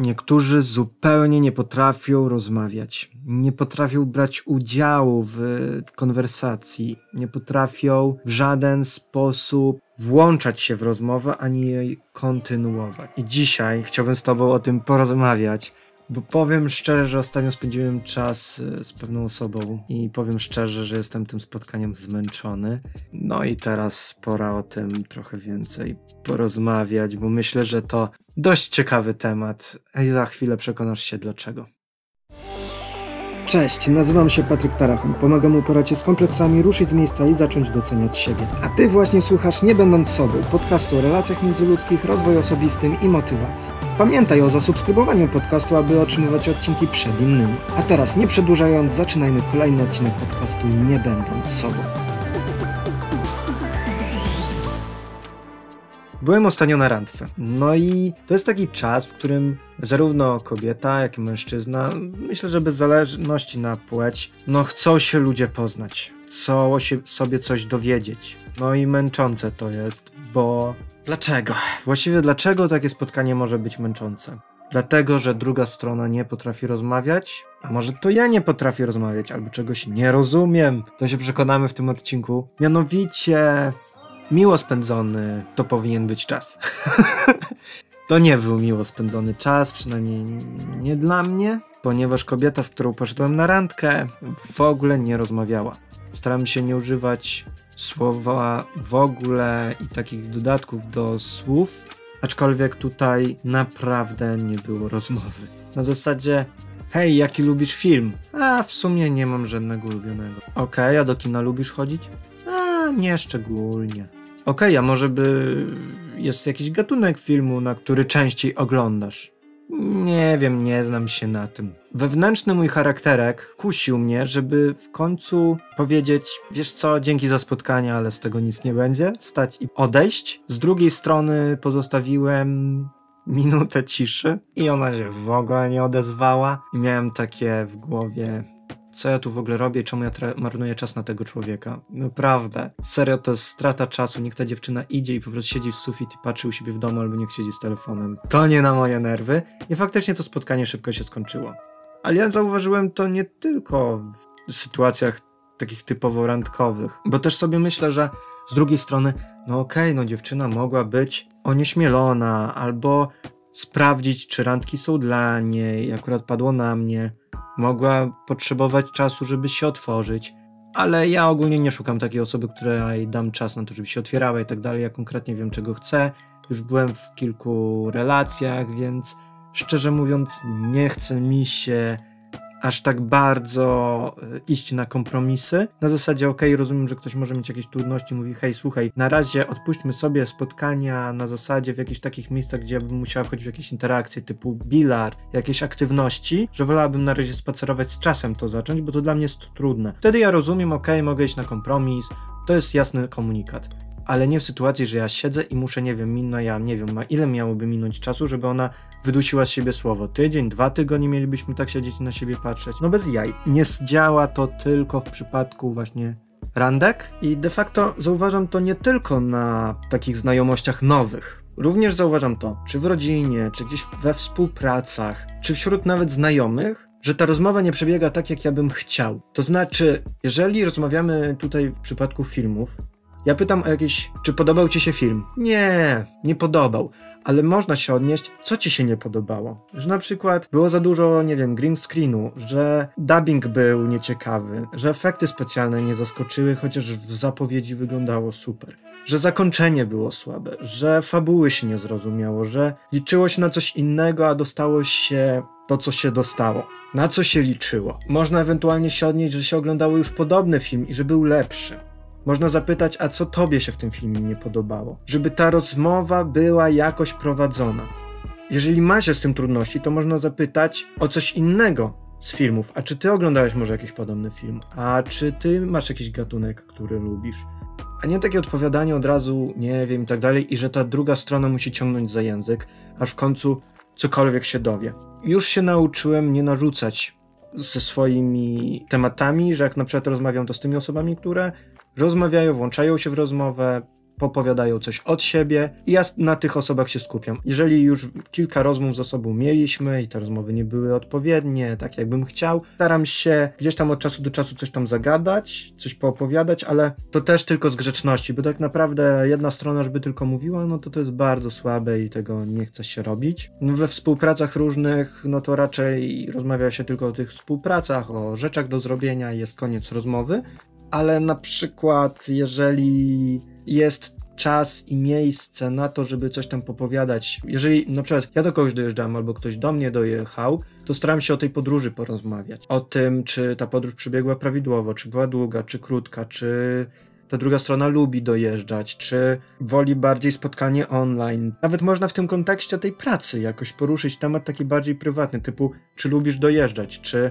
Niektórzy zupełnie nie potrafią rozmawiać, nie potrafią brać udziału w konwersacji, nie potrafią w żaden sposób włączać się w rozmowę ani jej kontynuować. I dzisiaj chciałbym z Tobą o tym porozmawiać, bo powiem szczerze, że ostatnio spędziłem czas y, z pewną osobą i powiem szczerze, że jestem tym spotkaniem zmęczony. No i teraz pora o tym trochę więcej porozmawiać, bo myślę, że to dość ciekawy temat i za chwilę przekonasz się dlaczego. Cześć, nazywam się Patryk Tarachon. Pomagam uporać się z kompleksami, ruszyć z miejsca i zacząć doceniać siebie. A ty właśnie słuchasz Nie Będąc Sobą, podcastu o relacjach międzyludzkich, rozwoju osobistym i motywacji. Pamiętaj o zasubskrybowaniu podcastu, aby otrzymywać odcinki przed innymi. A teraz, nie przedłużając, zaczynajmy kolejny odcinek podcastu Nie Będąc Sobą. Byłem ostatnio na randce. No i to jest taki czas, w którym zarówno kobieta, jak i mężczyzna, myślę, że bez zależności na płeć, no chcą się ludzie poznać, chcą się sobie coś dowiedzieć. No i męczące to jest, bo dlaczego? Właściwie dlaczego takie spotkanie może być męczące? Dlatego, że druga strona nie potrafi rozmawiać, a może to ja nie potrafię rozmawiać, albo czegoś nie rozumiem. To się przekonamy w tym odcinku. Mianowicie miło spędzony to powinien być czas. to nie był miło spędzony czas, przynajmniej nie dla mnie, ponieważ kobieta, z którą poszedłem na randkę, w ogóle nie rozmawiała. Staram się nie używać słowa w ogóle i takich dodatków do słów, aczkolwiek tutaj naprawdę nie było rozmowy. Na zasadzie, hej, jaki lubisz film? A w sumie nie mam żadnego ulubionego. Okej, okay, a do kina lubisz chodzić? A nie szczególnie. Okej, okay, a może by jest jakiś gatunek filmu, na który częściej oglądasz? Nie wiem, nie znam się na tym. Wewnętrzny mój charakterek kusił mnie, żeby w końcu powiedzieć: Wiesz co, dzięki za spotkanie, ale z tego nic nie będzie, wstać i odejść. Z drugiej strony pozostawiłem minutę ciszy i ona się w ogóle nie odezwała. I miałem takie w głowie: co ja tu w ogóle robię, czemu ja marnuję czas na tego człowieka. Naprawdę. Serio, to jest strata czasu. Niech ta dziewczyna idzie i po prostu siedzi w sufit i patrzy u siebie w domu, albo niech siedzi z telefonem. To nie na moje nerwy. I faktycznie to spotkanie szybko się skończyło. Ale ja zauważyłem to nie tylko w sytuacjach takich typowo randkowych, bo też sobie myślę, że z drugiej strony, no okej, okay, no dziewczyna mogła być onieśmielona, albo sprawdzić, czy randki są dla niej, akurat padło na mnie, mogła potrzebować czasu, żeby się otworzyć, ale ja ogólnie nie szukam takiej osoby, której dam czas na to, żeby się otwierała i tak dalej. Ja konkretnie wiem, czego chcę. Już byłem w kilku relacjach, więc szczerze mówiąc, nie chce mi się aż tak bardzo e, iść na kompromisy. Na zasadzie, ok, rozumiem, że ktoś może mieć jakieś trudności, mówi, hej, słuchaj, na razie odpuśćmy sobie spotkania na zasadzie w jakichś takich miejscach, gdzie ja bym musiała wchodzić w jakieś interakcje typu bilard, jakieś aktywności, że wolałabym na razie spacerować z czasem to zacząć, bo to dla mnie jest trudne. Wtedy ja rozumiem, ok, mogę iść na kompromis, to jest jasny komunikat ale nie w sytuacji, że ja siedzę i muszę, nie wiem, minna, ja nie wiem, ile miałoby minąć czasu, żeby ona wydusiła z siebie słowo. Tydzień, dwa tygodnie mielibyśmy tak siedzieć na siebie patrzeć. No bez jaj. Nie zdziała to tylko w przypadku właśnie randek i de facto zauważam to nie tylko na takich znajomościach nowych. Również zauważam to, czy w rodzinie, czy gdzieś we współpracach, czy wśród nawet znajomych, że ta rozmowa nie przebiega tak, jak ja bym chciał. To znaczy, jeżeli rozmawiamy tutaj w przypadku filmów, ja pytam o jakieś, czy podobał ci się film? Nie, nie podobał. Ale można się odnieść, co ci się nie podobało. Że na przykład było za dużo, nie wiem, green screenu, że dubbing był nieciekawy, że efekty specjalne nie zaskoczyły, chociaż w zapowiedzi wyglądało super. Że zakończenie było słabe, że fabuły się nie zrozumiało, że liczyło się na coś innego, a dostało się to, co się dostało. Na co się liczyło? Można ewentualnie się odnieść, że się oglądało już podobny film i że był lepszy. Można zapytać, a co tobie się w tym filmie nie podobało? Żeby ta rozmowa była jakoś prowadzona. Jeżeli ma się z tym trudności, to można zapytać o coś innego z filmów. A czy ty oglądałeś może jakiś podobny film? A czy ty masz jakiś gatunek, który lubisz? A nie takie odpowiadanie od razu, nie wiem i tak dalej, i że ta druga strona musi ciągnąć za język, aż w końcu cokolwiek się dowie. Już się nauczyłem nie narzucać ze swoimi tematami, że jak na przykład rozmawiam to z tymi osobami, które rozmawiają, włączają się w rozmowę, popowiadają coś od siebie i ja na tych osobach się skupiam. Jeżeli już kilka rozmów ze sobą mieliśmy i te rozmowy nie były odpowiednie, tak jakbym chciał, staram się gdzieś tam od czasu do czasu coś tam zagadać, coś poopowiadać, ale to też tylko z grzeczności, bo tak naprawdę jedna strona, żeby tylko mówiła, no to to jest bardzo słabe i tego nie chce się robić. We współpracach różnych, no to raczej rozmawia się tylko o tych współpracach, o rzeczach do zrobienia i jest koniec rozmowy, ale na przykład jeżeli jest czas i miejsce na to, żeby coś tam popowiadać. Jeżeli na przykład ja do kogoś dojeżdżam albo ktoś do mnie dojechał, to staram się o tej podróży porozmawiać. O tym, czy ta podróż przebiegła prawidłowo, czy była długa, czy krótka, czy ta druga strona lubi dojeżdżać, czy woli bardziej spotkanie online. Nawet można w tym kontekście tej pracy jakoś poruszyć temat taki bardziej prywatny, typu czy lubisz dojeżdżać, czy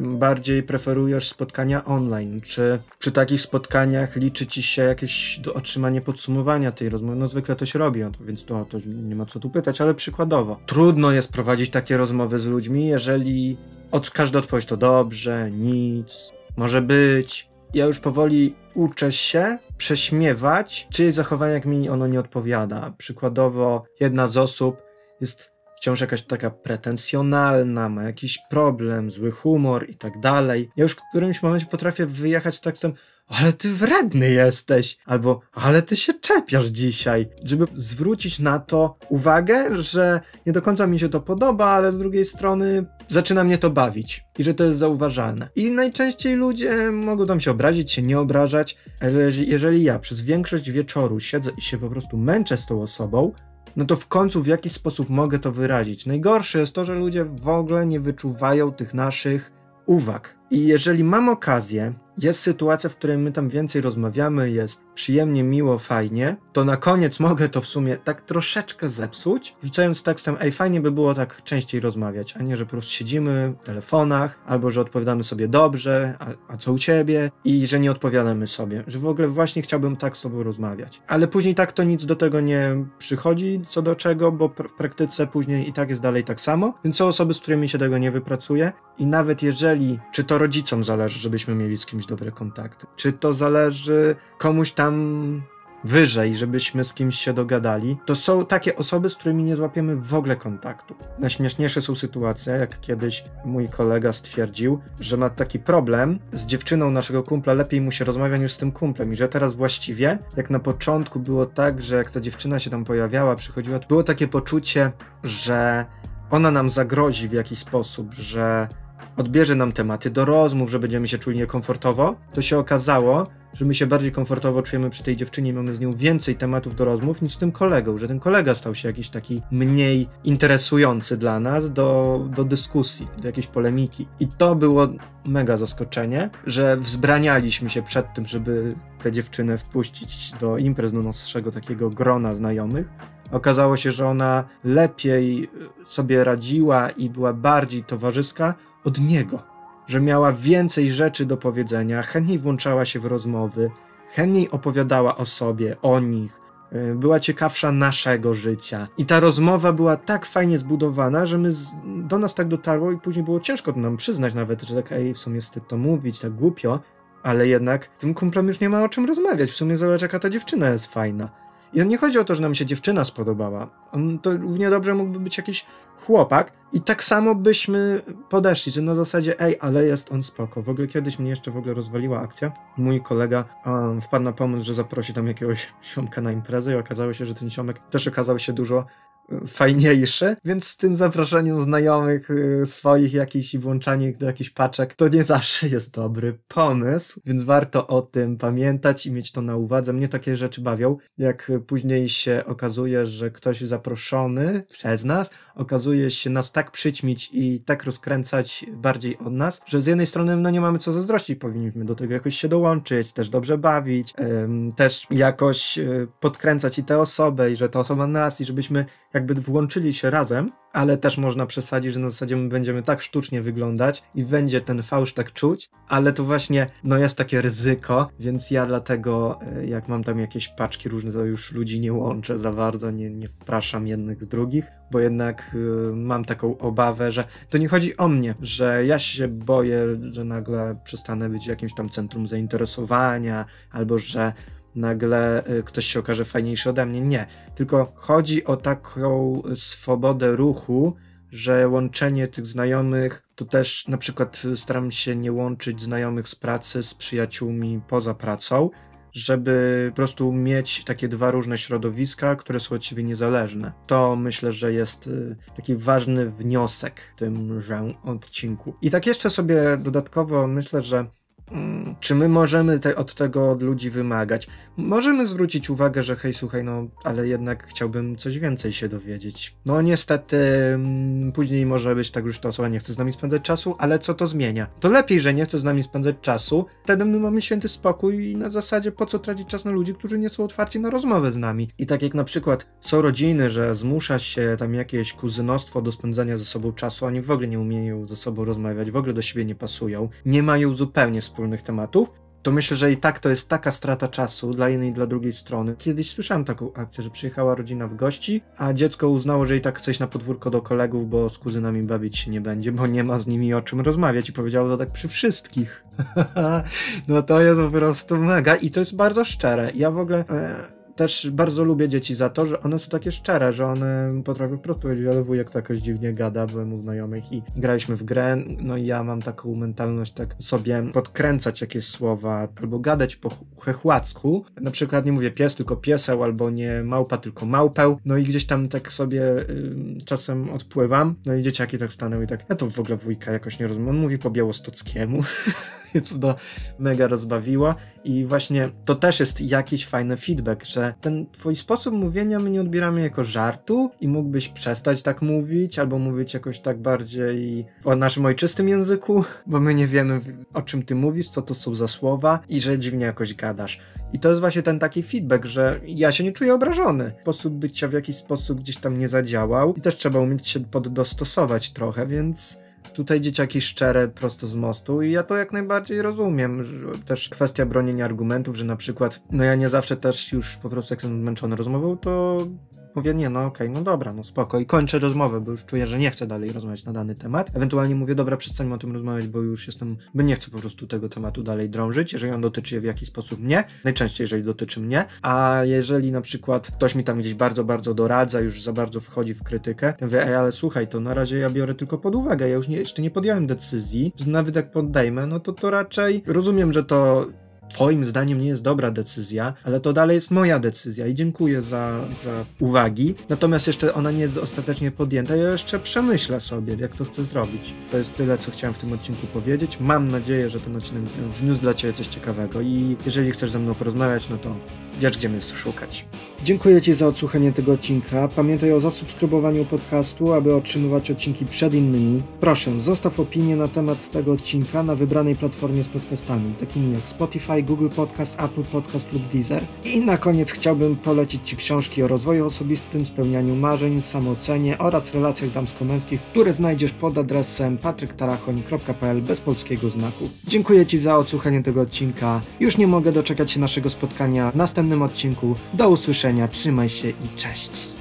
bardziej preferujesz spotkania online? Czy przy takich spotkaniach liczy ci się jakieś otrzymanie podsumowania tej rozmowy? No zwykle to się robi, więc to, to nie ma co tu pytać, ale przykładowo. Trudno jest prowadzić takie rozmowy z ludźmi, jeżeli od, każda odpowiedź to dobrze, nic, może być. Ja już powoli uczę się prześmiewać czyjeś zachowanie, jak mi ono nie odpowiada. Przykładowo, jedna z osób jest wciąż jakaś taka pretensjonalna, ma jakiś problem, zły humor i tak dalej. Ja już w którymś momencie potrafię wyjechać tekstem ale ty wredny jesteś, albo ale ty się czepiasz dzisiaj, żeby zwrócić na to uwagę, że nie do końca mi się to podoba, ale z drugiej strony zaczyna mnie to bawić i że to jest zauważalne. I najczęściej ludzie mogą tam się obrazić, się nie obrażać, ale jeżeli ja przez większość wieczoru siedzę i się po prostu męczę z tą osobą, no to w końcu w jakiś sposób mogę to wyrazić. Najgorsze jest to, że ludzie w ogóle nie wyczuwają tych naszych uwag. I jeżeli mam okazję jest sytuacja, w której my tam więcej rozmawiamy, jest przyjemnie, miło, fajnie, to na koniec mogę to w sumie tak troszeczkę zepsuć, rzucając tekstem, ej, fajnie by było tak częściej rozmawiać, a nie, że po prostu siedzimy w telefonach, albo że odpowiadamy sobie dobrze, a, a co u ciebie, i że nie odpowiadamy sobie, że w ogóle właśnie chciałbym tak z tobą rozmawiać. Ale później tak to nic do tego nie przychodzi, co do czego, bo w praktyce później i tak jest dalej tak samo, więc są osoby, z którymi się tego nie wypracuje i nawet jeżeli, czy to rodzicom zależy, żebyśmy mieli z kimś dobre kontakty? Czy to zależy komuś tam wyżej, żebyśmy z kimś się dogadali, to są takie osoby, z którymi nie złapiemy w ogóle kontaktu. Najśmieszniejsze są sytuacje, jak kiedyś mój kolega stwierdził, że ma taki problem z dziewczyną naszego kumpla, lepiej mu się rozmawia niż z tym kumplem i że teraz właściwie, jak na początku było tak, że jak ta dziewczyna się tam pojawiała, przychodziła, było takie poczucie, że ona nam zagrozi w jakiś sposób, że odbierze nam tematy do rozmów, że będziemy się czuli niekomfortowo, to się okazało, że my się bardziej komfortowo czujemy przy tej dziewczynie i mamy z nią więcej tematów do rozmów niż z tym kolegą, że ten kolega stał się jakiś taki mniej interesujący dla nas do, do dyskusji, do jakiejś polemiki. I to było mega zaskoczenie, że wzbranialiśmy się przed tym, żeby tę dziewczynę wpuścić do imprez, do naszego takiego grona znajomych, Okazało się, że ona lepiej sobie radziła i była bardziej towarzyska od niego, że miała więcej rzeczy do powiedzenia, chętniej włączała się w rozmowy, chętniej opowiadała o sobie, o nich, y, była ciekawsza naszego życia. I ta rozmowa była tak fajnie zbudowana, że my z, do nas tak dotarło i później było ciężko nam przyznać nawet, że tak, ej, w sumie wstyd to mówić, tak głupio, ale jednak tym kumplem już nie ma o czym rozmawiać. W sumie zobacz, jaka ta dziewczyna jest fajna. I nie chodzi o to, że nam się dziewczyna spodobała. On to równie dobrze mógłby być jakiś chłopak i tak samo byśmy podeszli, że na zasadzie ej, ale jest on spoko. W ogóle kiedyś mnie jeszcze w ogóle rozwaliła akcja. Mój kolega um, wpadł na pomysł, że zaprosi tam jakiegoś siomka na imprezę i okazało się, że ten siomek też okazał się dużo fajniejsze, więc z tym zapraszaniem znajomych y, swoich jakichś i włączanie ich do jakichś paczek to nie zawsze jest dobry pomysł, więc warto o tym pamiętać i mieć to na uwadze. Mnie takie rzeczy bawią, jak później się okazuje, że ktoś zaproszony przez nas okazuje się nas tak przyćmić i tak rozkręcać bardziej od nas, że z jednej strony no nie mamy co zazdrościć, powinniśmy do tego jakoś się dołączyć, też dobrze bawić, też jakoś y, podkręcać i tę osobę i że ta osoba nas i żebyśmy jakby włączyli się razem, ale też można przesadzić, że na zasadzie my będziemy tak sztucznie wyglądać i będzie ten fałsz tak czuć, ale to właśnie no jest takie ryzyko, więc ja dlatego e, jak mam tam jakieś paczki różne, to już ludzi nie łączę za bardzo, nie, nie wpraszam jednych w drugich, bo jednak y, mam taką obawę, że to nie chodzi o mnie, że ja się boję, że nagle przestanę być jakimś tam centrum zainteresowania, albo że nagle y, ktoś się okaże fajniejszy ode mnie. Nie. Tylko chodzi o taką swobodę ruchu, że łączenie tych znajomych, to też na przykład staram się nie łączyć znajomych z pracy z przyjaciółmi poza pracą, żeby po prostu mieć takie dwa różne środowiska, które są od siebie niezależne. To myślę, że jest y, taki ważny wniosek w tymże odcinku. I tak jeszcze sobie dodatkowo myślę, że czy my możemy te, od tego od ludzi wymagać? Możemy zwrócić uwagę, że hej, słuchaj, no, ale jednak chciałbym coś więcej się dowiedzieć. No niestety, mm, później może być tak, że ta osoba nie chce z nami spędzać czasu, ale co to zmienia? To lepiej, że nie chce z nami spędzać czasu, wtedy my mamy święty spokój i na zasadzie po co tracić czas na ludzi, którzy nie są otwarci na rozmowę z nami. I tak jak na przykład są rodziny, że zmusza się tam jakieś kuzynostwo do spędzania ze sobą czasu, oni w ogóle nie umieją ze sobą rozmawiać, w ogóle do siebie nie pasują, nie mają zupełnie wspólnego wspólnych tematów, to myślę, że i tak to jest taka strata czasu dla jednej i dla drugiej strony. Kiedyś słyszałem taką akcję, że przyjechała rodzina w gości, a dziecko uznało, że i tak chce iść na podwórko do kolegów, bo z kuzynami bawić się nie będzie, bo nie ma z nimi o czym rozmawiać i powiedziało to tak przy wszystkich. no to jest po prostu mega i to jest bardzo szczere. Ja w ogóle... E też bardzo lubię dzieci za to, że one są takie szczere, że one potrafią wprost powiedzieć, ale wujek to jakoś dziwnie gada, byłem u znajomych i graliśmy w grę, no i ja mam taką mentalność tak sobie podkręcać jakieś słowa, albo gadać po chechłacku, na przykład nie mówię pies, tylko pieseł, albo nie małpa, tylko małpeł, no i gdzieś tam tak sobie y, czasem odpływam, no i dzieciaki tak staną i tak, ja to w ogóle wujka jakoś nie rozumiem, on mówi po białostockiemu, to mega rozbawiło i właśnie to też jest jakiś fajny feedback, że ten twój sposób mówienia my nie odbieramy jako żartu i mógłbyś przestać tak mówić, albo mówić jakoś tak bardziej o naszym ojczystym języku, bo my nie wiemy o czym ty mówisz, co to są za słowa i że dziwnie jakoś gadasz. I to jest właśnie ten taki feedback, że ja się nie czuję obrażony. Sposób bycia w jakiś sposób gdzieś tam nie zadziałał i też trzeba umieć się poddostosować trochę, więc Tutaj dzieciaki szczere prosto z mostu i ja to jak najbardziej rozumiem. Też kwestia bronienia argumentów, że na przykład, no ja nie zawsze też już po prostu jak jestem zmęczony rozmową, to mówię, nie, no okej, okay, no dobra, no spoko. I kończę rozmowę, bo już czuję, że nie chcę dalej rozmawiać na dany temat. Ewentualnie mówię, dobra, przestańmy o tym rozmawiać, bo już jestem, bo nie chcę po prostu tego tematu dalej drążyć, jeżeli on dotyczy w jakiś sposób mnie, najczęściej jeżeli dotyczy mnie, a jeżeli na przykład ktoś mi tam gdzieś bardzo, bardzo doradza, już za bardzo wchodzi w krytykę, to mówię, ej, ale słuchaj, to na razie ja biorę tylko pod uwagę, ja już nie, jeszcze nie podjąłem decyzji, nawet jak poddejmę, no to to raczej rozumiem, że to Twoim zdaniem nie jest dobra decyzja, ale to dalej jest moja decyzja i dziękuję za, za uwagi. Natomiast jeszcze ona nie jest ostatecznie podjęta, ja jeszcze przemyślę sobie, jak to chcę zrobić. To jest tyle, co chciałem w tym odcinku powiedzieć. Mam nadzieję, że ten odcinek wniósł dla Ciebie coś ciekawego i jeżeli chcesz ze mną porozmawiać, no to wiesz, gdzie mnie szukać. Dziękuję Ci za odsłuchanie tego odcinka. Pamiętaj o zasubskrybowaniu podcastu, aby otrzymywać odcinki przed innymi. Proszę, zostaw opinię na temat tego odcinka na wybranej platformie z podcastami, takimi jak Spotify, Google Podcast, Apple Podcast lub Deezer. I na koniec chciałbym polecić Ci książki o rozwoju osobistym, spełnianiu marzeń, samoocenie oraz relacjach damsko-męskich, które znajdziesz pod adresem patryktarachoń.pl bez polskiego znaku. Dziękuję Ci za odsłuchanie tego odcinka. Już nie mogę doczekać się naszego spotkania w następnym odcinku. Do usłyszenia, trzymaj się i cześć!